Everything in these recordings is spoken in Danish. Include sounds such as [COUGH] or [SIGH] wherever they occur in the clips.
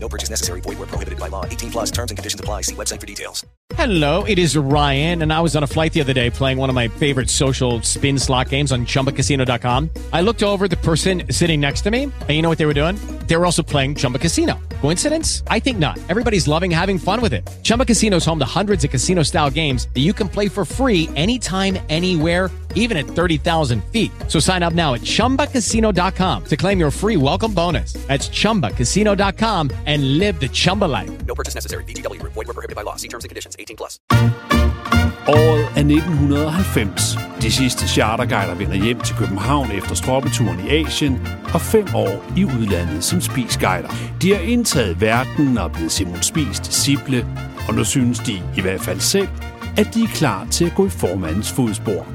No purchase necessary. Void where prohibited by law. 18 plus terms and conditions apply. See website for details. Hello, it is Ryan, and I was on a flight the other day playing one of my favorite social spin slot games on chumbacasino.com. I looked over the person sitting next to me, and you know what they were doing? They were also playing Chumba Casino. Coincidence? I think not. Everybody's loving having fun with it. Chumba Casino is home to hundreds of casino style games that you can play for free anytime, anywhere, even at 30,000 feet. So sign up now at chumbacasino.com to claim your free welcome bonus. That's chumbacasino.com and live the Chumba life. No purchase necessary. VGW. Void where prohibited by law. See terms and conditions. 18 plus. Året er 1990. De sidste charterguider vender hjem til København efter stroppeturen i Asien og fem år i udlandet som spisguider. De har indtaget verden og blevet Simon Spis disciple, og nu synes de, i hvert fald selv, at de er klar til at gå i formandens fodspor.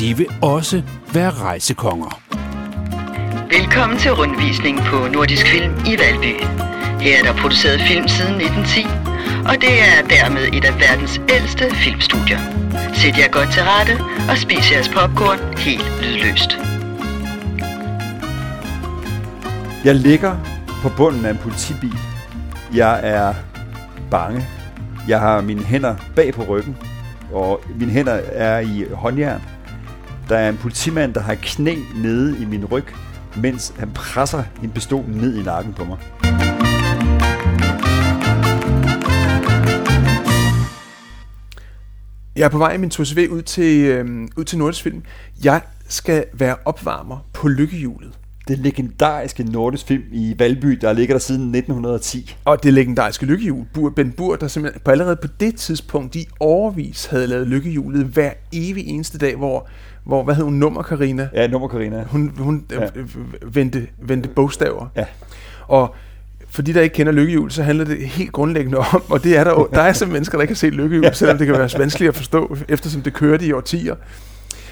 De vil også være rejsekonger. Velkommen til rundvisning på Nordisk Film i Valby. Her er der produceret film siden 1910, og det er dermed et af verdens ældste filmstudier. Sæt jer godt til rette og spis jeres popcorn helt lydløst. Jeg ligger på bunden af en politibil. Jeg er bange. Jeg har mine hænder bag på ryggen, og mine hænder er i håndjern. Der er en politimand, der har et knæ nede i min ryg, mens han presser en pistol ned i nakken på mig. Jeg er på vej i min 2CV ud til, øh, ud til Nordisk Film. Jeg skal være opvarmer på lykkehjulet. Det legendariske nordisk film i Valby, der ligger der siden 1910. Og det legendariske lykkehjul, Bur, Ben Bur, der simpelthen på allerede på det tidspunkt i overvis havde lavet lykkehjulet hver evig eneste dag, hvor, hvor hvad hed hun, nummer Karina? Ja, nummer Karina. Hun, hun Ja. ja. vendte, vendte bogstaver. Ja. Og for de, der ikke kender lykkehjul, så handler det helt grundlæggende om, og det er der, der er simpelthen mennesker, der ikke har set lykkehjul, selvom det kan være vanskeligt at forstå, eftersom det kørte i årtier.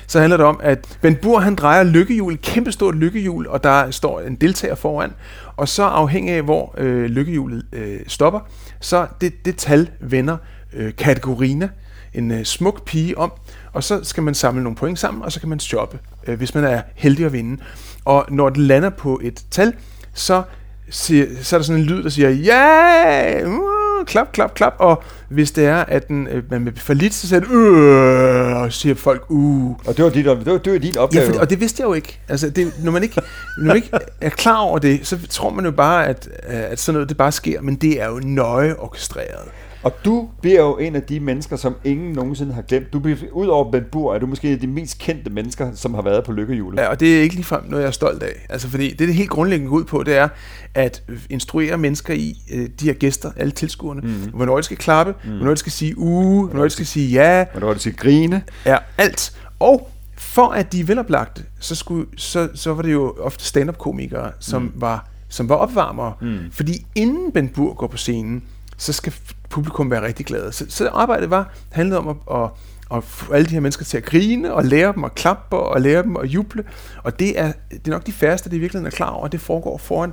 Så handler det om, at Ben Bur, han drejer lykkehjul, et kæmpestort lykkehjul, og der står en deltager foran, og så afhængig af, hvor øh, lykkehjulet øh, stopper, så det, det tal vender øh, Katarina, en øh, smuk pige, om, og så skal man samle nogle point sammen, og så kan man shoppe, øh, hvis man er heldig at vinde. Og når det lander på et tal, så, siger, så er der sådan en lyd, der siger, ja, uh, klap, klap, klap, og hvis det er, at den, øh, man for lidt, så siger øh, og siger folk, uh. Og det var, dit, det var, det var din Ja, opgave. for, og det vidste jeg jo ikke. Altså, det, når, man ikke når man ikke er klar over det, så tror man jo bare, at, at sådan noget det bare sker, men det er jo nøje orkestreret. Og du bliver jo en af de mennesker, som ingen nogensinde har glemt. Du bliver, udover Ben Bur, er du måske en af de mest kendte mennesker, som har været på lykkehjulet. Ja, og det er ikke ligefrem noget, jeg er stolt af. Altså, fordi det, det helt grundlæggende går ud på, det er at instruere mennesker i, øh, de her gæster, alle tilskuerne, mm. hvornår de skal klappe, mm. hvornår de skal sige uh, hvornår de skal sige ja, Hvornår de skal grine. Ja, alt. Og for at de er veloplagte, så, skulle, så, så var det jo ofte stand-up-komikere, som, mm. var, som var opvarmere. Mm. Fordi inden Ben Bur går på scenen, så skal publikum være rigtig glade. Så, så arbejdet var, handlede om at, at, at få alle de her mennesker til at grine, og lære dem at klappe, og lære dem at juble. Og det er, det er nok de færreste, der i virkeligheden er klar over, at det foregår foran,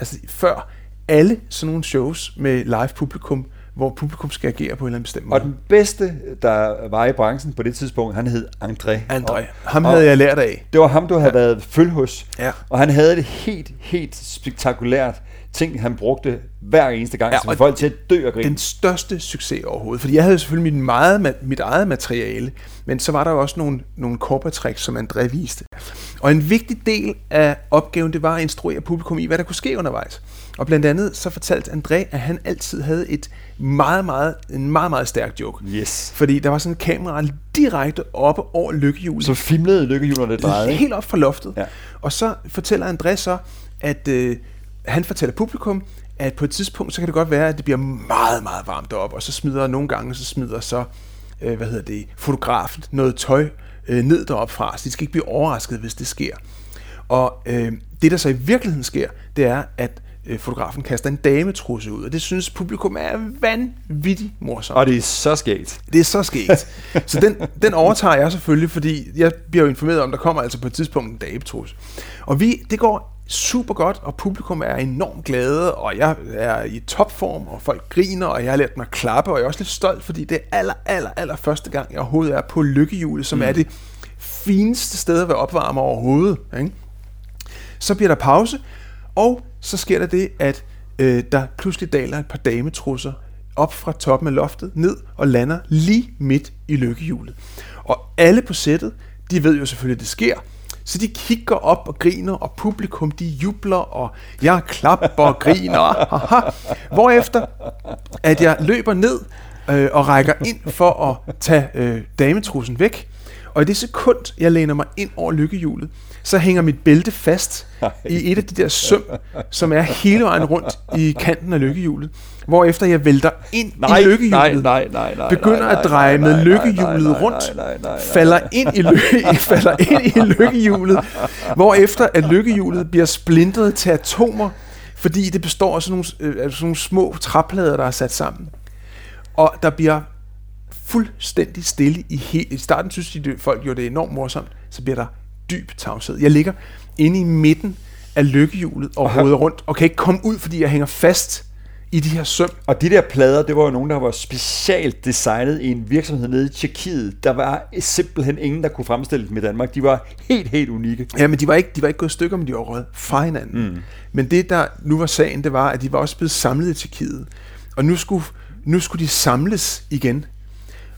altså før alle sådan nogle shows med live publikum, hvor publikum skal agere på en eller anden bestemt måde. Og den bedste, der var i branchen på det tidspunkt, han hed André. André, Og, ham og havde jeg lært af. Det var ham, du havde ja. været føl hos. Ja. Og han havde det helt, helt spektakulært ting, han brugte hver eneste gang, ja, som folk til at dø og grine. den største succes overhovedet. Fordi jeg havde selvfølgelig mit, meget, mit eget materiale, men så var der jo også nogle, nogle corporate som André viste. Og en vigtig del af opgaven, det var at instruere publikum i, hvad der kunne ske undervejs. Og blandt andet så fortalte André, at han altid havde et meget, meget, en meget, meget stærk joke. Yes. Fordi der var sådan en kamera direkte oppe over lykkehjulet. Så filmede lykkehjulet det drejede. Helt op fra loftet. Ja. Og så fortæller André så, at øh, han fortæller publikum, at på et tidspunkt, så kan det godt være, at det bliver meget, meget varmt deroppe, og så smider nogle gange, så smider så, øh, hvad hedder det, fotografen noget tøj øh, ned deroppe fra, så de skal ikke blive overrasket, hvis det sker. Og øh, det, der så i virkeligheden sker, det er, at øh, fotografen kaster en dametrusse ud, og det synes publikum er vanvittigt morsomt. Og det er så skægt. Det er så sket. så den, den overtager jeg selvfølgelig, fordi jeg bliver jo informeret om, der kommer altså på et tidspunkt en dametrus. Og vi, det går super godt, og publikum er enormt glade, og jeg er i topform, og folk griner, og jeg har lært mig at klappe, og jeg er også lidt stolt, fordi det er aller, aller, aller første gang, jeg overhovedet er på lykkehjulet, som mm. er det fineste sted at være opvarmer overhovedet. Ikke? Så bliver der pause, og så sker der det, at øh, der pludselig daler et par dametrusser op fra toppen af loftet, ned og lander lige midt i lykkehjulet. Og alle på sættet, de ved jo selvfølgelig, at det sker, så de kigger op og griner, og publikum de jubler, og jeg klapper og griner. Haha. Hvorefter, at jeg løber ned øh, og rækker ind for at tage øh, dametrussen væk. Og i det sekund, jeg læner mig ind over lykkehjulet, så hænger mit bælte fast i et af de der søm, som er hele vejen rundt i kanten af lykkehjulet. Hvorefter jeg vælter ind Nej, i lykkehjulet, nej, nej, nej, nej, begynder nej, at dreje nej, med lykkehjulet rundt, falder ind i ly- [LAUGHS] falder ind i lykkehjulet, hvorefter at lykkehjulet bliver splintret til atomer, fordi det består af sådan nogle, øh, af sådan nogle små træplader, der er sat sammen. Og der bliver fuldstændig stille i hele... I starten synes de, folk gjorde det enormt morsomt. Så bliver der dyb tavshed. Jeg ligger inde i midten af lykkehjulet og hovedet rundt, og kan ikke komme ud, fordi jeg hænger fast i de her søm. Og de der plader, det var jo nogen, der var specielt designet i en virksomhed nede i Tjekkiet. Der var simpelthen ingen, der kunne fremstille dem i Danmark. De var helt, helt unikke. Ja, men de var ikke, de var ikke gået i stykker, men de var røget fra hinanden. Mm. Men det, der nu var sagen, det var, at de var også blevet samlet i Tjekkiet. Og nu skulle, nu skulle de samles igen.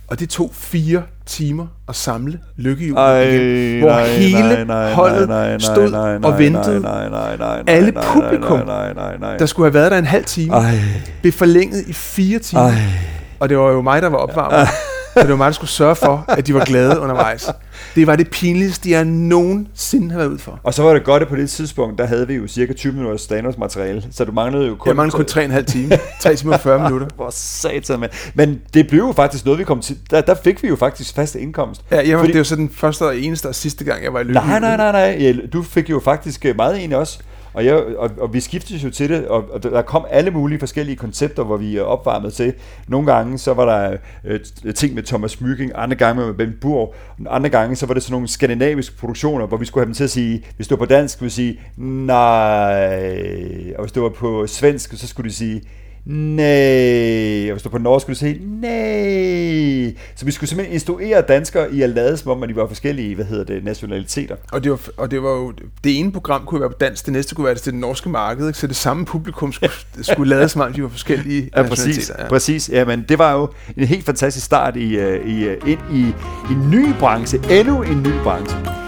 Og det tog fire timer at samle lykkehjulet Ej, igen, hvor nej, hele nej, nej, holdet nej, nej, stod nej, og nej, ventede. nej, nej, nej, nej, Alle publikum, nej, nej, nej, der skulle have været der en halv time, Ej. blev forlænget i fire timer. Ej. Og det var jo mig, der var opvarmet. Så det var mig, der skulle sørge for, at de var glade undervejs. Det var det pinligste, jeg nogensinde har været ud for. Og så var det godt, at på det tidspunkt, der havde vi jo cirka 20 minutters Stanos materiale, så du manglede jo kun... Jeg manglede kun 3,5 timer. 3 timer og 40 minutter. Hvor satan, mand. Men det blev jo faktisk noget, vi kom til... Der, der fik vi jo faktisk fast indkomst. Ja, var, Fordi- det er jo så den første og eneste og sidste gang, jeg var i lykke. Nej, nej, nej, nej. Ja, Du fik jo faktisk øh, meget ind også. Og, jeg, og, og vi skiftede jo til det, og, og der kom alle mulige forskellige koncepter, hvor vi opvarmede til. Nogle gange så var der øh, ting med Thomas Smyking, andre gange med Ben Burg, andre gange så var det sådan nogle skandinaviske produktioner, hvor vi skulle have dem til at sige, hvis det var på dansk, skulle vi sige nej, og hvis det var på svensk, så skulle de sige nej, og hvis var på norsk, skulle de sige nej. Så vi skulle simpelthen instruere danskere i at lade som om, at de var forskellige, hvad hedder det, nationaliteter. Og det, var, og det var jo, det ene program kunne være på dansk, det næste kunne være til det norske marked, ikke? så det samme publikum skulle, [LAUGHS] skulle lade som om, de var forskellige Ja, præcis. Ja. præcis. Jamen, det var jo en helt fantastisk start i, øh, i, øh, ind i en ny branche. Endnu en ny branche.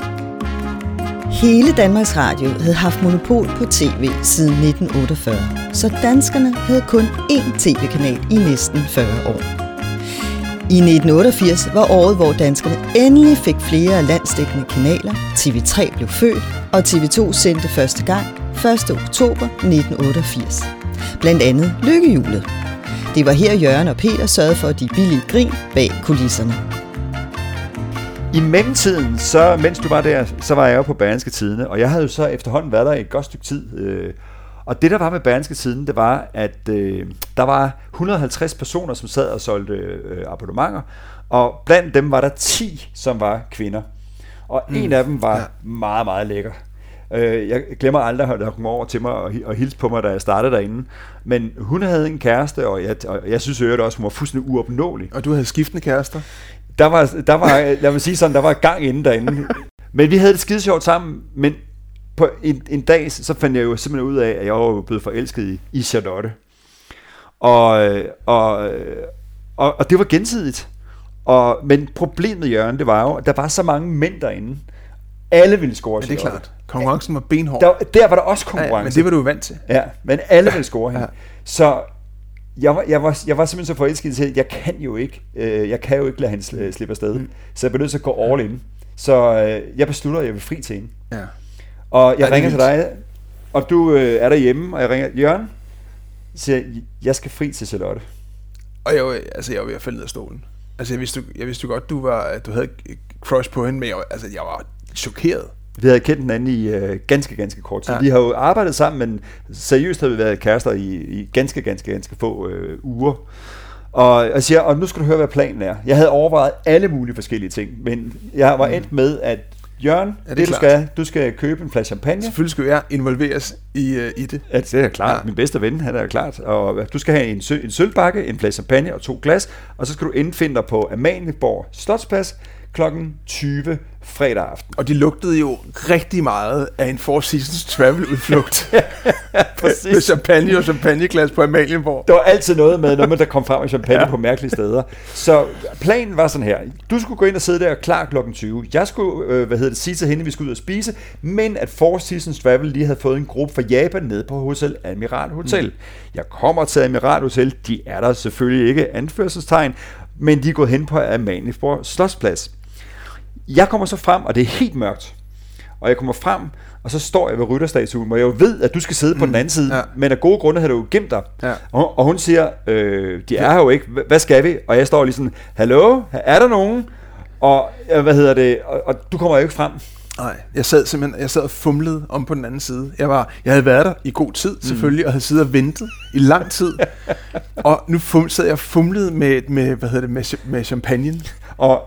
Hele Danmarks Radio havde haft monopol på tv siden 1948, så danskerne havde kun én tv-kanal i næsten 40 år. I 1988 var året, hvor danskerne endelig fik flere landsdækkende kanaler. TV3 blev født, og TV2 sendte første gang 1. oktober 1988. Blandt andet Lykkehjulet. Det var her Jørgen og Peter sørgede for de billige grin bag kulisserne. I mellemtiden, så, mens du var der, så var jeg jo på Berlingske Tidene, og jeg havde jo så efterhånden været der i et godt stykke tid. Øh, og det, der var med Berlingske Tidene, det var, at øh, der var 150 personer, som sad og solgte øh, abonnementer, og blandt dem var der 10, som var kvinder. Og mm. en af dem var ja. meget, meget lækker. Øh, jeg glemmer aldrig, at der kom over til mig og, og hilse på mig, da jeg startede derinde. Men hun havde en kæreste, og jeg, og jeg synes øvrigt også, hun var fuldstændig uopnåelig. Og du havde skiftende kærester? Der var, der var, lad mig sige sådan, der var gang inde derinde. Men vi havde det skide sjovt sammen, men på en, en dag, så fandt jeg jo simpelthen ud af, at jeg var blevet forelsket i, i Charlotte. Og, og, og, og det var gensidigt. Og, men problemet, Jørgen, det var jo, at der var så mange mænd derinde. Alle ville score Ja, det er Charlotte. klart. Konkurrencen var benhård. Der, der var der også Ja, konkurrence. men det var du jo vant til. Ja, men alle ville score hende. Ja. Ja. Så jeg var, jeg, var, jeg var simpelthen så forelsket til, at jeg kan jo ikke, øh, jeg kan jo ikke lade hende sl- slippe afsted. Mm. Så jeg blev nødt til at gå all in. Så øh, jeg beslutter, at jeg vil fri til hende. Ja. Og jeg er ringer til dig, og du øh, er derhjemme, og jeg ringer, Jørgen, siger, jeg, jeg skal fri til Charlotte. Og jeg var, altså, jeg var ved at falde ned af stolen. Altså, jeg vidste, jeg vidste godt, du, var, du havde crush på hende, men jeg, altså, jeg var chokeret. Vi havde kendt hinanden i øh, ganske, ganske kort tid. Ja. Vi har jo arbejdet sammen, men seriøst har vi været kærester i, i ganske, ganske, ganske få øh, uger. Og jeg siger, og nu skal du høre, hvad planen er. Jeg havde overvejet alle mulige forskellige ting, men jeg var endt med, at Jørgen, Ja, det er det, du klart. skal, du skal købe en flaske champagne. Selvfølgelig skal jeg involveres i, øh, i det. Ja, det er klart. Ja. Min bedste ven, han er klart. Og du skal have en, sø, en sølvbakke, en flaske champagne og to glas, og så skal du indfinde dig på Amalieborg Slotsplads klokken 20 fredag aften. Og de lugtede jo rigtig meget af en Four Seasons travel udflugt. [LAUGHS] Præcis. med champagne og champagneglas på Amalienborg. Der var altid noget med, når man der kom frem med champagne [LAUGHS] Ja. på mærkelige steder. Så planen var sådan her. Du skulle gå ind og sidde der klar klokken 20. Jeg skulle, øh, hvad hedder det, sige til hende, at vi skulle ud og spise, men at Four Seasons Travel lige havde fået en gruppe fra Japan ned på Hotel Admiral Hotel. Mm. Jeg kommer til Admiral Hotel. De er der selvfølgelig ikke anførselstegn, men de er gået hen på Amalienborg Slotsplads. Jeg kommer så frem, og det er helt mørkt. Og jeg kommer frem, og så står jeg ved rytterstatuen, hvor jeg jo ved, at du skal sidde på den anden side, ja. men af gode grunde havde du jo gemt dig. Ja. Og, og hun siger, øh, de er her jo ikke, Hva- hvad skal vi? Og jeg står lige sådan, hallo, er der nogen? Og øh, hvad hedder det, og, og du kommer jo ikke frem. Nej, jeg sad simpelthen jeg sad og fumlede om på den anden side. Jeg, var, jeg havde været der i god tid selvfølgelig, og havde siddet og ventet i lang tid. [LAUGHS] og nu fum, sad jeg og fumlede med, med, hvad hedder det, med, med champagnen. Og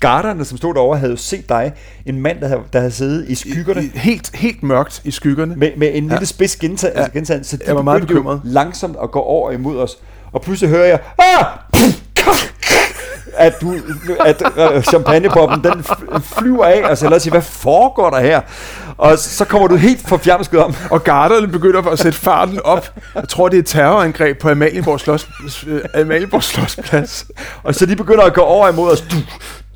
garderne, som stod derovre, havde jo set dig, en mand, der havde, der havde siddet i skyggerne, I, helt, helt mørkt i skyggerne. med, med en Ja. lille spids gentag, Ja. altså gentag, så de Jeg var meget bekymret. langsomt at gå over imod os. Og pludselig hører jeg, ah! at, du, at øh, champagnepoppen, den flyver af, og så lader sige, hvad foregår der her? Og så kommer du helt forfjamsket om. Og garderne begynder at sætte farten op. Jeg tror, det er et terrorangreb på Amalienborg, Slotts, øh, Amalienborg Slotsplads. Og så de begynder at gå over imod os. Du,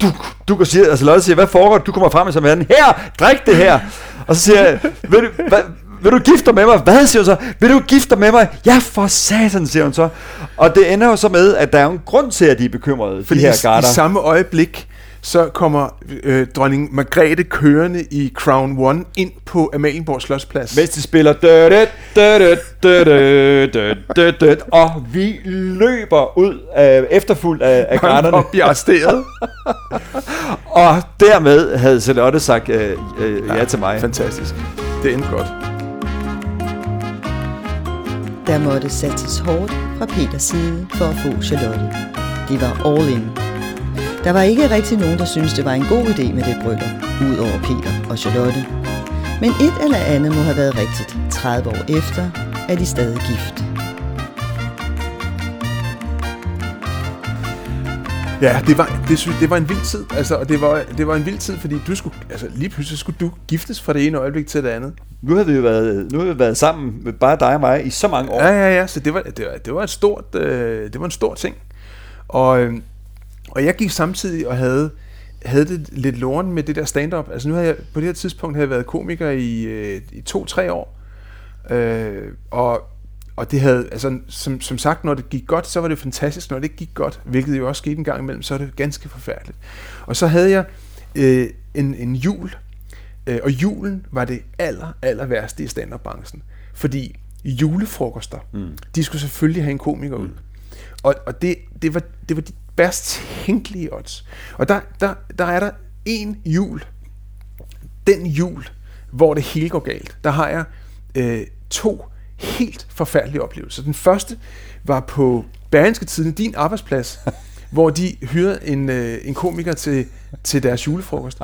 du, du kan sige, altså Lotte siger, hvad foregår? Du kommer frem med champagne. Her, drik det her. Og så siger jeg, vil du, hvad, vil du gifte dig med mig? Hvad siger hun så? Vil du gifte dig med mig? Ja, for satan, siger hun så. Og det ender jo så med, at der er en grund til, at de er bekymrede, Fordi de her i, i garter. samme øjeblik, så kommer øh, dronning Margrethe kørende i Crown One ind på Amalienborg Slotsplads. Mens de spiller dødt, dødt, dødt, og vi løber ud af, efterfulgt af, af garderne. og bliver arresteret. [LAUGHS] Og dermed havde Charlotte sagt øh, øh, ja til mig. Fantastisk. Det endte godt. Der måtte satses hårdt fra Peters side for at få Charlotte. De var all in. Der var ikke rigtig nogen, der syntes, det var en god idé med det bryllup, ud over Peter og Charlotte. Men et eller andet må have været rigtigt. 30 år efter er de stadig gift. Ja, det var, det, synes, det var en vild tid. Altså, og det var, det var en vild tid, fordi du skulle, altså, lige pludselig skulle du giftes fra det ene øjeblik til det andet. Nu har vi jo været, nu har vi været sammen med bare dig og mig i så mange år. Ja, ja, ja. Så det var, det var, det var, et stort, øh, det var en stor ting. Og, øh, og jeg gik samtidig og havde, havde det lidt loren med det der stand-up. Altså nu havde jeg, på det her tidspunkt havde jeg været komiker i, øh, i to-tre år. Øh, og, og det havde, altså som, som sagt, når det gik godt, så var det fantastisk. Når det ikke gik godt, hvilket jo også skete en gang imellem, så er det ganske forfærdeligt. Og så havde jeg øh, en, en jul, øh, og julen var det aller, aller værste i stand-up-branchen. Fordi julefrokoster, mm. de skulle selvfølgelig have en komiker ud. Og, og det, det, var, det var de bedst tænkelige odds. Og der, der, der er der en jul, den jul, hvor det hele går galt, der har jeg øh, to helt forfærdelige oplevelser. Den første var på Bergenske Tiden, din arbejdsplads, [LAUGHS] hvor de hyrede en, øh, en komiker til, til deres julefrokost.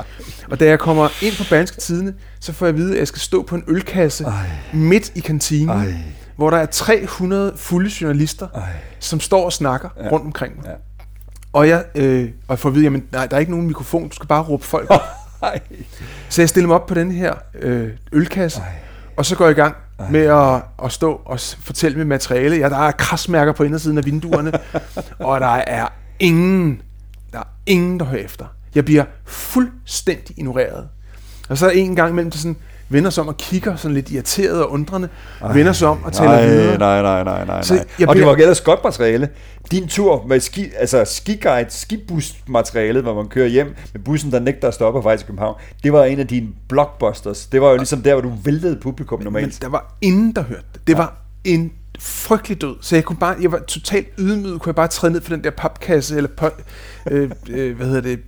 Og da jeg kommer ind på Bergenske Tidene, så får jeg at vide, at jeg skal stå på en ølkasse Ej. midt i kantinen, Ej. hvor der er 300 fulde journalister, Ej. som står og snakker ja. rundt omkring mig. Ja. Og jeg, øh, og jeg får at vide, jamen, nej, der er ikke nogen mikrofon, du skal bare råbe folk op. [LAUGHS] Ej. Så jeg stiller mig op på den her øh, ølkasse, Ej. og så går jeg i gang Ej. med at, at stå og fortælle mit materiale. Ja, der er krasmærker på indersiden af vinduerne, [LAUGHS] og der er ingen, der er ingen, der hører efter. Jeg bliver fuldstændig ignoreret. Og så en gang imellem, så sådan, vender sig om og kigger sådan lidt irriteret og undrende, Ej. vender sig om og taler nej, videre. Nej, nej, nej, nej, Så nej. jeg Og det bliver- var ellers godt materiale. Din tur med ski, altså skiguide, skibus-materialet, hvor man kører hjem med bussen, der nægter at stoppe faktisk i København, det var en af dine blockbusters. Det var jo ligesom der, hvor du væltede publikum Men normalt. der var ingen, der hørte det. Det ja. var en frygtelig død. Så jeg kunne bare, jeg var totalt ydmyg, kunne jeg bare træde ned for den der papkasse, eller på, øh, øh, hvad hedder det,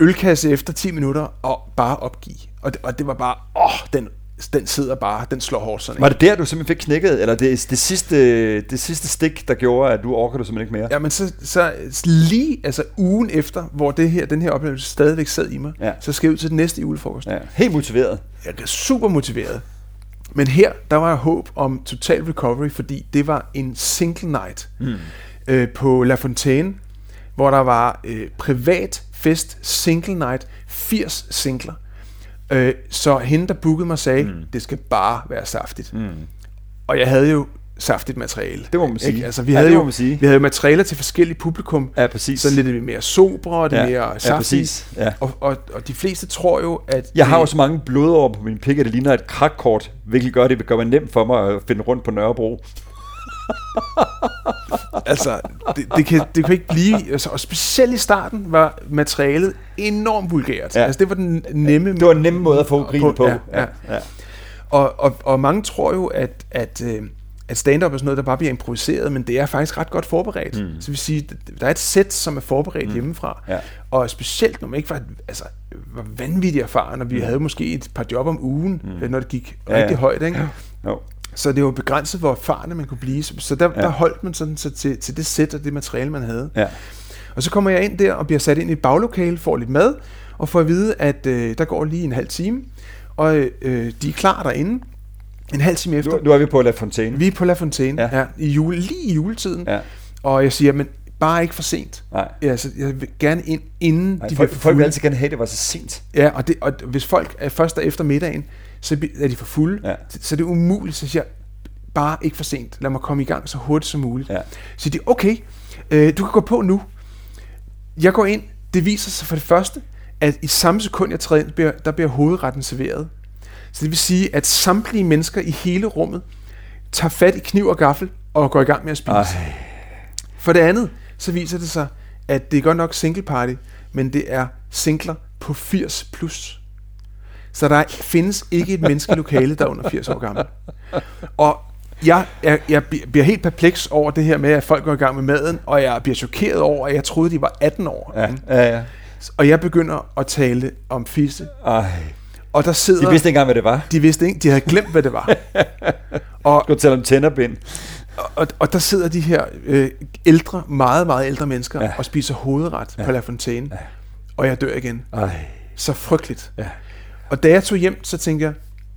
ølkasse efter 10 minutter og bare opgive. Og det, og det var bare, åh, den, den sidder bare, den slår hårdt sådan. Var det der, du simpelthen fik knækket, eller det, det, sidste, det sidste stik, der gjorde, at du orker det simpelthen ikke mere? Ja, men så, så lige altså ugen efter, hvor det her, den her oplevelse stadigvæk sad i mig, Ja. så skal jeg ud til den næste julefrokost. Ja, helt motiveret. Jeg er super motiveret. Men her, der var jeg håb om total recovery, fordi det var en single night mm. øh, på La Fontaine, hvor der var øh, privat fest, single night, 80 singler. Øh, så hende, der bookede mig, sagde, mm. det skal bare være saftigt. Mm. Og jeg havde jo saftigt materiale. Det må man sige. Ikke? Altså, vi Ja, havde det jo man sige. vi havde jo materialer til forskellige publikum. Ja, præcis. Sådan lidt mere sobre, og det Ja, mere ja, saftige. præcis. Ja. Og, og, og de fleste tror jo, at... Jeg har det- jo så mange blodår på min pik, at det ligner et krakkort, hvilket gør det gør det nemt for mig at finde rundt på Nørrebro. [LAUGHS] altså, det, det, kan, det kan ikke blive... Altså, og specielt i starten var materialet enormt vulgært. Ja. Ja. Altså, det var den nemme... Det var en nem måde at få grinet på. Ja, ja. ja. Og, og, og mange tror jo, at, at, øh, at stand-up er sådan noget, der bare bliver improviseret, men det er faktisk ret godt forberedt. Mm. Så vil sige, der er et sæt, som er forberedt mm. hjemmefra. Ja. Og specielt, når man ikke var, altså, var vanvittigt erfaren, og vi havde måske et par job om ugen, mm. når det gik Ja, ja. rigtig højt. Ikke? Jo. Så det var begrænset, hvor erfarne man kunne blive. Så der, ja. der holdt man sådan så til, til det sæt og det materiale, man havde. Ja. Og så kommer jeg ind der og bliver sat ind i et baglokale, får lidt mad, og får at vide, at øh, der går lige en halv time, og øh, de er klar derinde. En halv time efter. Nu, nu er vi på La Fontaine. Vi er på La Fontaine, Ja. ja. I jule, lige i juletiden. Ja. Og jeg siger, men bare ikke for sent. Nej. Altså, jeg vil gerne ind, inden Nej, de folk, bliver for folk vil fulde. altid gerne have, at det var så sent. Ja, og, det, og hvis folk er først er efter middagen, så er de for fulde. Ja. Så, så det er umuligt, så siger jeg, bare ikke for sent. Lad mig komme i gang så hurtigt som muligt. Ja. Så de, okay, øh, du kan gå på nu. Jeg går ind, det viser sig for det første, at i samme sekund, jeg træder ind, bliver, der bliver hovedretten serveret. Så det vil sige, at samtlige mennesker i hele rummet tager fat i kniv og gaffel og går i gang med at spise. Ej. For det andet, så viser det sig, at det er godt nok single party, men det er singler på 80 plus. Så der findes ikke et menneske i lokalet, der er under 80 år gammel. Og jeg, jeg, jeg bliver helt perpleks over det her med, at folk går i gang med maden, og jeg bliver chokeret over, at jeg troede, de var 18 år. Ja, ja, ja. Og jeg begynder at tale om fisse. Ej. Og der sidder... De vidste ikke engang, hvad det var. De vidste ikke, de havde glemt, hvad det var. [LAUGHS] og, Du tale om tænderbind. og, og der sidder de her øh, ældre, meget, meget ældre mennesker ja. og spiser hovedret ja. på La Fontaine. Ja. Og jeg dør igen. Ej. Så frygteligt. Ja. Og da jeg tog hjem, så tænkte jeg,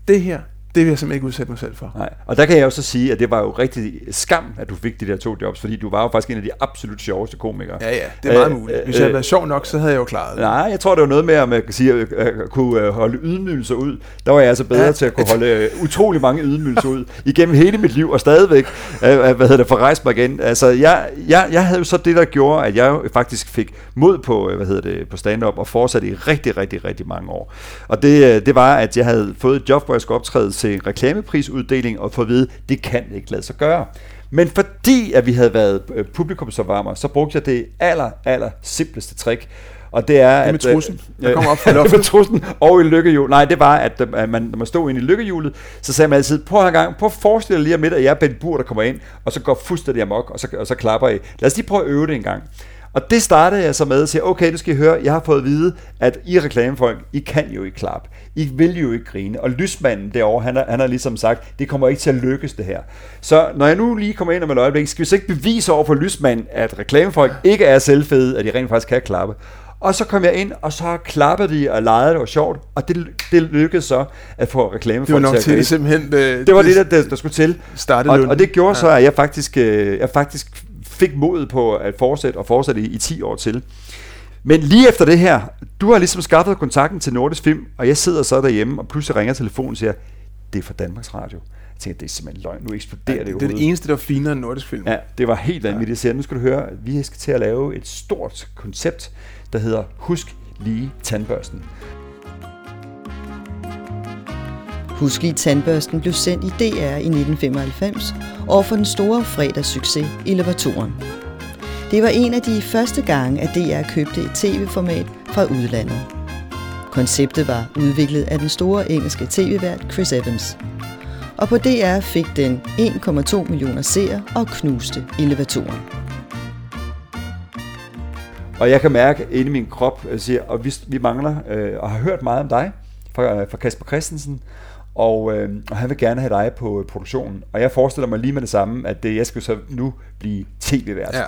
det her, det vil jeg simpelthen ikke udsætte mig selv for. Nej. Og der kan jeg jo så sige, at det var jo rigtig skam, at du fik de der to jobs, fordi du var jo faktisk en af de absolut sjoveste komikere. Ja, ja, det er meget Øh, muligt. Hvis øh, jeg havde været sjov nok, så havde jeg jo klaret det. Nej, jeg tror, det var noget med, at man kan sige, at kunne øh, holde ydmygelser ud. Der var jeg altså bedre ja. Til at kunne holde øh, utrolig mange ydmygelser ud [LAUGHS] igennem hele mit liv, og stadigvæk, øh, øh, hvad hedder det, forrejse mig igen. Altså, jeg, jeg, jeg havde jo så det, der gjorde, at jeg faktisk fik mod på, øh, hvad hedder det, på stand-up, og fortsatte i rigtig, rigtig, rigtig mange år. Og det, øh, det var, at jeg havde fået et job, hvor jeg skulle optræde til en reklameprisuddeling, og få at vide, det kan ikke lade sig gøre. Men fordi at vi havde været øh, publikumsopvarmer, så brugte jeg det aller, aller simpleste trick. Og det er, Det med at, øh, trussen, [LAUGHS] der kommer op fra loftet. [LAUGHS] trussen og i lykkehjul. Nej, det var, at, øh, at man, når man stod inde i lykkehjulet, så sagde man altid, prøv en gang, prøv at forestille dig lige om lidt, at jeg er Ben Bur, der kommer ind, og så går fuldstændig amok, og så, og så klapper I. Lad os lige prøve at øve det en gang. Og det startede jeg så med at sige, okay, nu skal I høre, jeg har fået at vide, at I reklamefolk, I kan jo ikke klappe. I vil jo ikke grine. Og lysmanden derovre, han har, han har ligesom sagt, det kommer ikke til at lykkes det her. Så når jeg nu lige kommer ind om et øjeblik, skal vi så ikke bevise over for lysmanden, at reklamefolk ikke er selvfede, at de rent faktisk kan klappe. Og så kom jeg ind, og så klappede de og legede, det var sjovt, og det, det lykkedes så at få reklamefolk Det var nok til, grine. det simpelthen... Øh, Det var det, der, der, der skulle til. Og, og det gjorde så, at jeg faktisk, øh, jeg faktisk fik modet på at fortsætte og fortsætte i, i 10 år til. Men lige efter det her, du har ligesom skaffet kontakten til Nordisk Film, og jeg sidder så derhjemme, og pludselig ringer telefonen og siger, det er fra Danmarks Radio. Jeg tænker, det er simpelthen løgn, nu eksploderer Ja, det det er det eneste, der var finere end nordisk film. Ja, det var helt vanvittigt. Jeg siger, nu skal du høre, vi skal til at lave et stort koncept, der hedder Husk lige tandbørsten. Husk i tandbørsten blev sendt i DR i 1995 og for den store fredagssucces Elevatoren. Det var en af de første gange, at DR købte et tv-format fra udlandet. Konceptet var udviklet af den store engelske tv-vært Chris Evans. Og på DR fik den 1,2 millioner seere og knuste elevatoren. Og jeg kan mærke inde i min krop, jeg siger, og vi, vi mangler, øh, og har hørt meget om dig fra, øh, fra Kasper Christensen, og, øh, og han vil gerne have dig på produktionen. Og jeg forestiller mig lige med det samme, at det, jeg skal så nu blive tv-vært. Ja.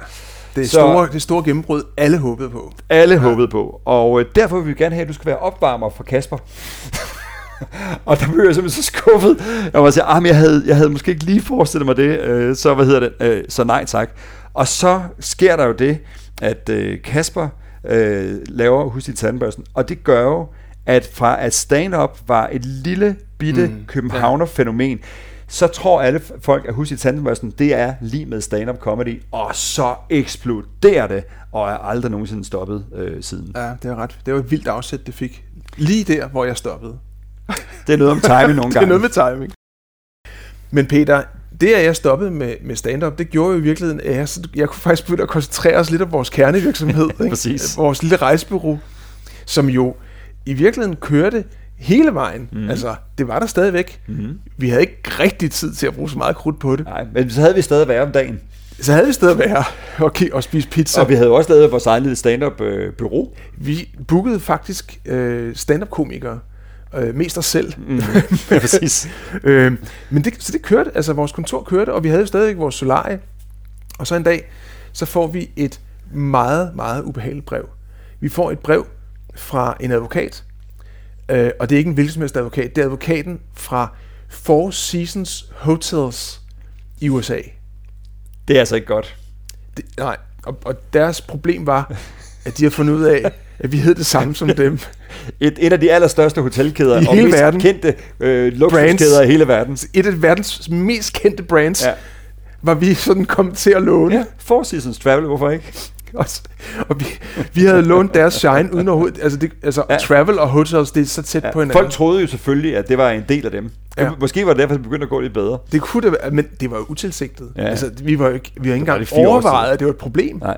Det er Så- store, det store gennembrud, alle håbede på. Alle ja. håbede på. Og øh, derfor vil vi gerne have, at du skal være opvarmer for Kasper. [LAUGHS] og der blev jeg simpelthen så skuffet. Jeg var sige, ah, men jeg havde, jeg havde måske ikke lige forestillet mig det. Øh, så hvad hedder det? Øh, så nej tak. Og så sker der jo det, at øh, Kasper øh, laver Hus i tandbørsten. Og det gør jo, at fra at stand-up var et lille bitte mm, københavner-fænomen, så tror alle folk, at Hus i tandbørsten, det er lige med stand-up comedy, og så eksploderer det, og er aldrig nogensinde stoppet øh, siden. Ja, det er ret. Det var et vildt afsæt, det fik. Lige der, hvor jeg stoppede. Det er noget om timing [LAUGHS] nogle det er gange. noget med timing. Men Peter, det at jeg stoppede med, med stand-up, det gjorde jo i virkeligheden, at jeg, så- jeg kunne faktisk begynde at koncentrere os lidt om vores kernevirksomhed. [LAUGHS] ikke? Præcis. Vores lille rejsebureau, som jo i virkeligheden kørte hele vejen. Mm. Altså, det var der stadigvæk. Mm. Vi havde ikke rigtig tid til at bruge så meget krudt på det. Nej, men så havde vi stadig været om dagen. Så havde vi stadig være og, ki- og spise pizza. Og vi havde også lavet vores egen lille stand-up øh, bureau. Vi bookede faktisk øh, stand-up-komikere. Øh, mest os selv. Mm. [LAUGHS] Ja, præcis. øh, men det, så det kørte, altså vores kontor kørte, og vi havde jo stadig vores solarie. Og så en dag, så får vi et meget, meget ubehageligt brev. Vi får et brev fra en advokat, øh, og det er ikke en hvilken som helst advokat, det er advokaten fra Four Seasons Hotels i USA. Det er altså ikke godt. Det, nej, og, og deres problem var, at de har fundet ud af, at vi hed det samme som dem. [LAUGHS] Et, et af de allerstørste hotelkæder, I og hele mest verden. kendte øh, luksuskæder i hele verden. Et af verdens mest kendte brands, ja. var vi sådan kommet til at låne. Ja, Four Seasons Travel, hvorfor ikke? [LAUGHS] Også, og vi, vi havde lånt deres shine uden overhovedet, altså, det, altså Ja. travel og hotels, det er så tæt Ja, på hinanden. folk troede jo selvfølgelig, at det var en del af dem. Ja. Måske var det derfor, det begyndte at gå lidt bedre. Det kunne det være, men det var jo utilsigtet. Ja. Altså, vi var jo ikke, vi har ikke var engang overvejet, at det var et problem. Nej.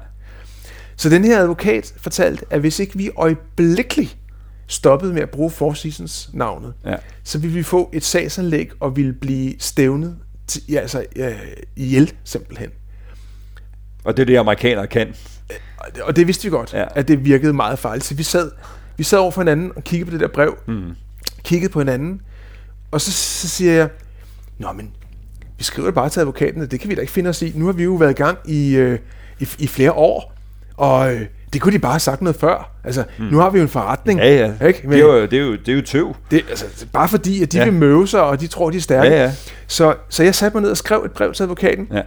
Så den her advokat fortalte, at hvis ikke vi øjeblikkeligt stoppede med at bruge Four Seasons navnet, Ja. så ville vi få et sagsanlæg og ville blive stævnet til, ja, altså, øh, ihjel simpelthen. Og det er det, amerikanere kan. Og det, og det vidste vi godt, Ja. at det virkede meget farligt. Så vi sad, vi sad over for hinanden og kiggede på det der brev, mm. kiggede på hinanden, og så, så siger jeg, Nå, men vi skriver det bare til advokaten, og det kan vi da ikke finde os i. Nu har vi jo været i gang i, øh, i, i flere år, og øh, det kunne de bare have sagt noget før. Altså, mm. nu har vi jo en forretning. Ja, ja. Ikke? Det er jo, det er jo, det er jo tøv. Det, altså, bare fordi, at de Ja. ja. vil møve sig, og de tror, de er stærke. Ja, ja. Så, så jeg satte mig ned og skrev et brev til advokaten. Ja.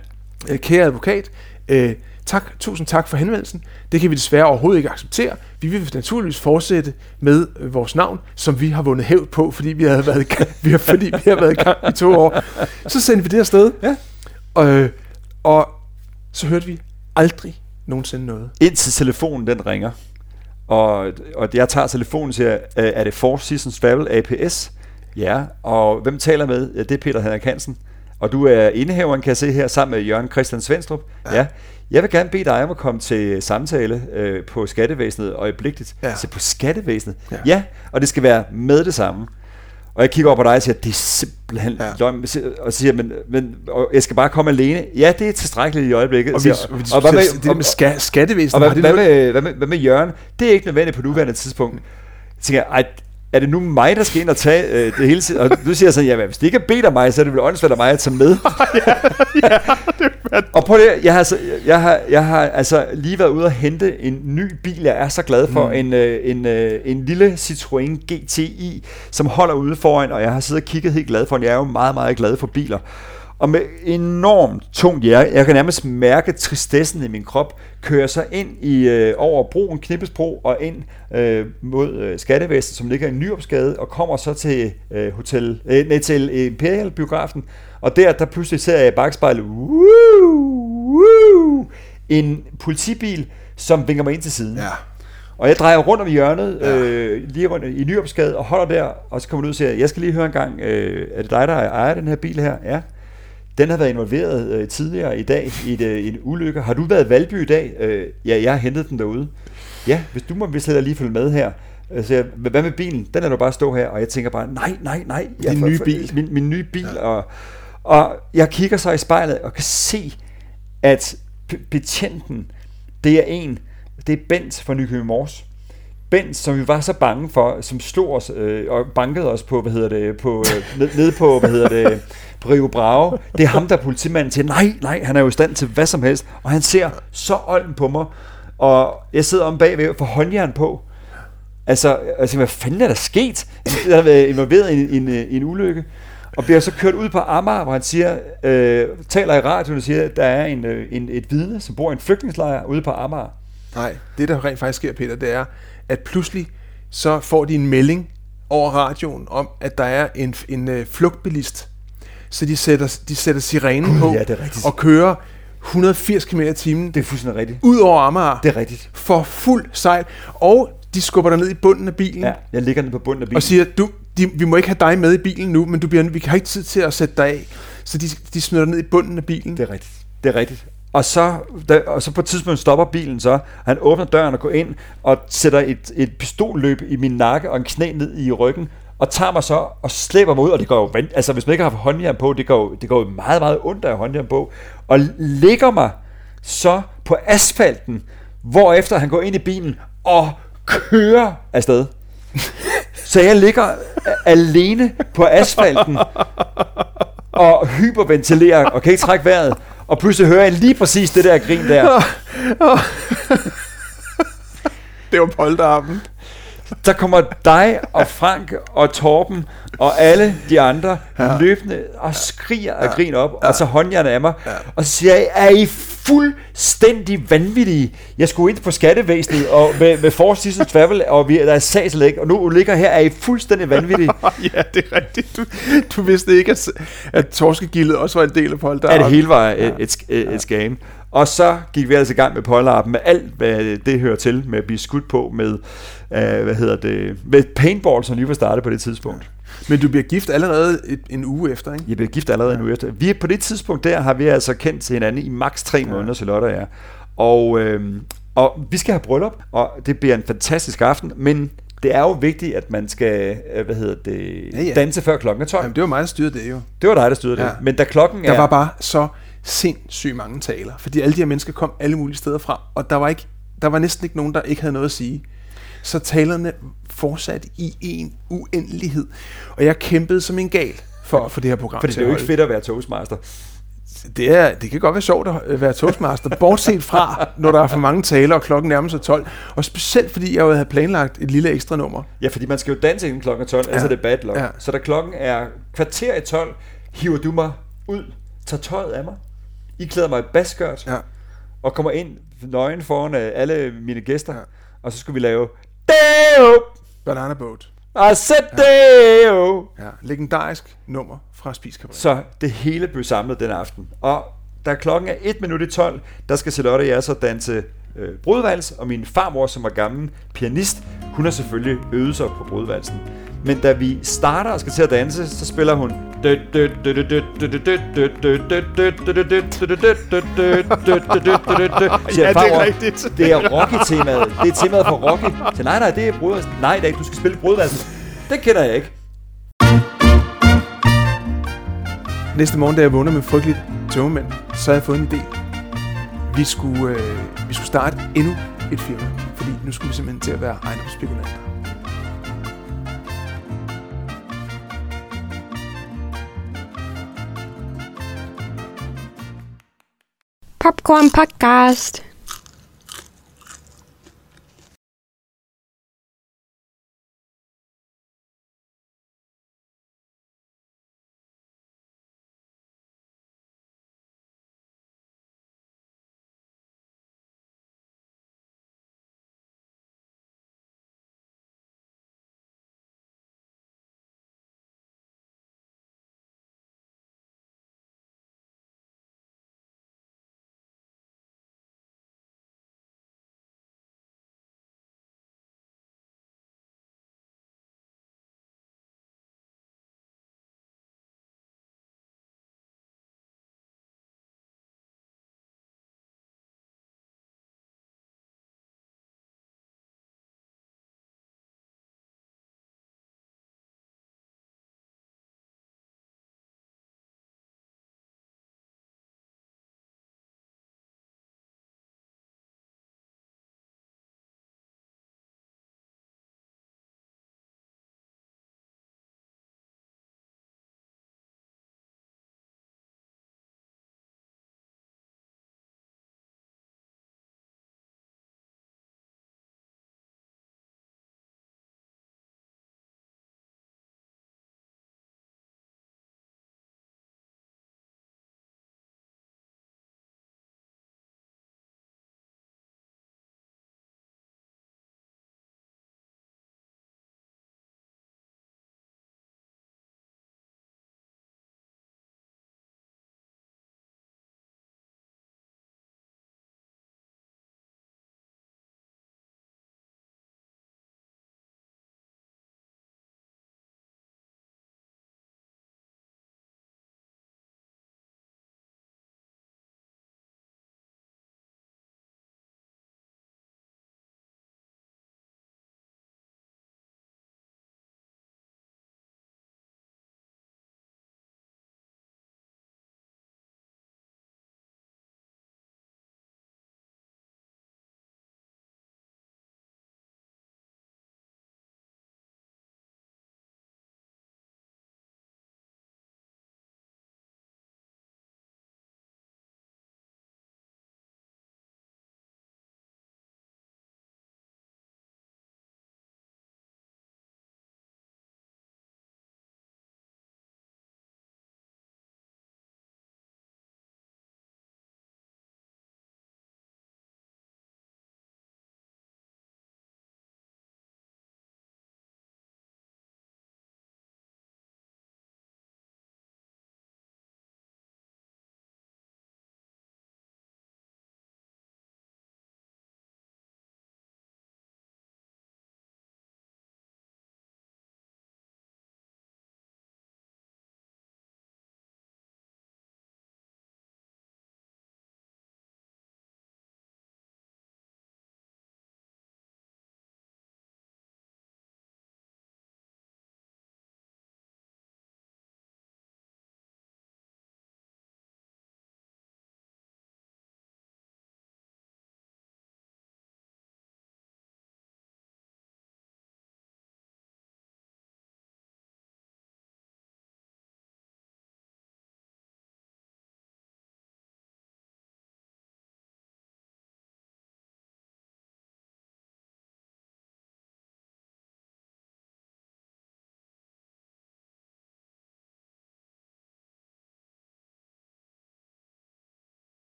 Øh, Kære advokat, øh, tak, tusind tak for henvendelsen. Det kan vi desværre overhovedet ikke acceptere. Vi vil naturligvis fortsætte med øh, vores navn, som vi har vundet hævd på, fordi vi har været i gang, vi har, fordi vi har været i gang i to år. Så sendte vi det afsted. Ja. Og, øh, og så hørte vi aldrig nogensinde noget. Indtil telefonen den ringer. Og, og jeg tager telefonen og siger, øh, er det Four Seasons Travel APS? Ja, og hvem taler med? Ja, det er Peter Henrik Hansen. Og du er indehaveren, kan jeg se her, sammen med Jørgen Christian Svendstrup. Ja. ja. Jeg vil gerne bede dig om at komme til samtale øh, på skattevæsenet øjeblikkeligt. Ja. Så på skattevæsenet? Ja. Ja. og det skal være med det samme. Og jeg kigger over på dig og siger, det er simpelthen ja. Løgn. Og siger men, men og jeg skal bare komme alene. Ja, det er tilstrækkeligt i øjeblikket. Og vi, Siger- og og hvad med- det der med ska, skattevæsenet, og hvad, det hvad, med, hvad, med, hvad med Jørgen? Det er ikke nødvendigt på nuværende tidspunkt. Jeg tænker, ej, er det nu mig, der skal ind og tage øh, det hele tiden? Og du siger sådan, ja, hvis det ikke er bedt af mig, så er det vel åndssvært af mig at tage med. [LAUGHS] og på det, jeg har, altså, jeg, har, jeg har altså lige været ude og hente en ny bil, jeg er så glad for. Mm. En, øh, en, øh, en lille Citroën GTI, som holder ude foran, og jeg har siddet og kigget helt glad for den. Jeg er jo meget, meget glad for biler. Og med enormt tungt hjerte, jeg kan nærmest mærke tristessen i min krop, kører så ind i øh, over broen, Knippesbro, og ind øh, mod øh, Skattevæsenet, som ligger i Nyopsgade, og kommer så til øh, hotel, øh, nej, til Imperial biografen. Og der, der pludselig ser jeg i bagspejlet, en politibil, som vinker mig ind til siden. Ja. Og jeg drejer rundt om hjørnet, ja. øh, lige rundt i Nyopsgade, og holder der, og så kommer du ud og siger, jeg skal lige høre en gang, øh, er det dig, der ejer den her bil her? Ja. Den har været involveret øh, tidligere i dag i et, øh, en ulykke. Har du været i Valby i dag? Øh, ja, jeg har hentet den derude. Ja, hvis du må vist lige følge med her. Så jeg, hvad med bilen? Den er du bare stå her. Og jeg tænker bare, nej, nej, nej. Jeg, Din nye bil. Min, min nye bil. Ja. Og, og jeg kigger så i spejlet og kan se, at betjenten, det er en, det er Bent fra Nykøbing Mors. Bent, som vi var så bange for, som slog os øh, og bankede os på, hvad hedder det, på, øh, ned, på, hvad hedder det, på Rio Bravo. Det er ham, der er politimanden til, nej, nej, han er jo i stand til hvad som helst, og han ser så olden på mig, og jeg sidder om bagved og får håndjern på. Altså, altså, hvad fanden er der sket? Jeg har været involveret i en, en, øh, en ulykke, og bliver så kørt ud på Amager, hvor han siger, øh, taler i radioen og siger, at der er en, øh, en, et vidne, som bor i en flygtningslejr ude på Amager. Nej, det der rent faktisk sker, Peter, det er, at pludselig så får de en melding over radioen om, at der er en, en øh, flugtbilist. Så de sætter, de sætter sirenen på ja, det er rigtigt. og kører 180 km i timen Det er fuldstændig rigtigt. ud over Amager Det er rigtigt. for fuld sejl. Og de skubber dig ned i bunden af bilen Ja, jeg ligger nede på bunden af bilen. og siger, du, de, vi må ikke have dig med i bilen nu, men du bliver, vi har ikke tid til at sætte dig af. Så de, de smider dig ned i bunden af bilen. Det er rigtigt. Det er rigtigt. Og så, da, og så på et tidspunkt stopper bilen så. Han åbner døren og går ind og sætter et, et pistolløb i min nakke og en knæ ned i ryggen og tager mig så og slæber mig ud, og det går jo, altså hvis man ikke har haft håndjern på, det går, jo- det går jo meget, meget ondt af håndjern på, og ligger mig så på asfalten, hvorefter han går ind i bilen og kører afsted. [LAUGHS] Så jeg ligger alene på asfalten og hyperventilerer og kan ikke trække vejret. Og pludselig hører jeg lige præcis det der grin der. Det var polterarmen. Der kommer dig og Frank og Torben og alle de andre ja. løbende og skriger af grin op, ja. og så håndjernet af mig. Ja. Og så siger jeg, er I fuldstændig vanvittige? Jeg skulle ind på skattevæsenet og med, med Seasons Travel, og vi, der er sagslæg, og nu ligger her, er I fuldstændig vanvittige? [LAUGHS] ja, det er rigtigt. Du, du vidste ikke, at, at torskegildet også var en del af polterarmen. at det hele var et, et, et, et scam. Og så gik vi altså i gang med polterappen med alt, hvad det hører til, med at blive skudt på med, øh, hvad hedder det, med paintball, som lige var startet på det tidspunkt. Men du bliver gift allerede et, en uge efter, ikke? Jeg blev gift allerede ja. en uge efter. Vi, på det tidspunkt der har vi altså kendt til hinanden i maks tre ja. måneder, Charlotte og jeg. Og, øh, og vi skal have bryllup, og det bliver en fantastisk aften, men det er jo vigtigt, at man skal, øh, hvad hedder det, Ja, ja. danse før klokken er 12. Jamen, det var mig, der styrede det jo. Det var dig, der styrede Ja. det. Men da klokken Der er... var bare så sindssygt mange taler, fordi alle de her mennesker kom alle mulige steder fra, og der var, ikke, der var næsten ikke nogen, der ikke havde noget at sige. Så talerne fortsatte i en uendelighed, og jeg kæmpede som en gal for at få det her program Fordi til det er jo ikke fedt at være toastmaster. Det, er, det kan godt være sjovt at være toastmaster, bortset fra, når der er for mange taler, og klokken nærmer sig 12. Og specielt fordi jeg jo havde planlagt et lille ekstra nummer. Ja, fordi man skal jo danse inden klokken er 12, ja. er det bad luck. Ja. Så da klokken er kvarter i 12, hiver du mig ud, tager tøjet af mig, I klæder mig i baskørt, Ja. og kommer ind nøgen foran øh, alle mine gæster, ja. og så skulle vi lave Deo! Banana Boat. Og så Deo! Ja, legendarisk nummer fra Spis Cabaret. Så det hele blev samlet den aften. Og da klokken er 1 minut i 12, der skal Charlotte og jeg så danse øh, brudvals, og min farmor, som var gammel pianist, hun har selvfølgelig øvet sig på brudvalsen. Men da vi starter og skal til at danse, så spiller hun Ja, det er rigtigt. Det er Rocky-temaet. Det er temaet for Rocky. Så nej, nej, det er brudvalsen. Nej, det. Du skal spille brudvalsen. Det kender jeg ikke. Næste morgen, da jeg vågner med frygteligt tømmermænd, så har jeg fået en idé. Vi skulle, øh, vi skulle starte endnu et firma, fordi nu skulle vi simpelthen til at være ejendomsspekulanter. Popcorn Podcast.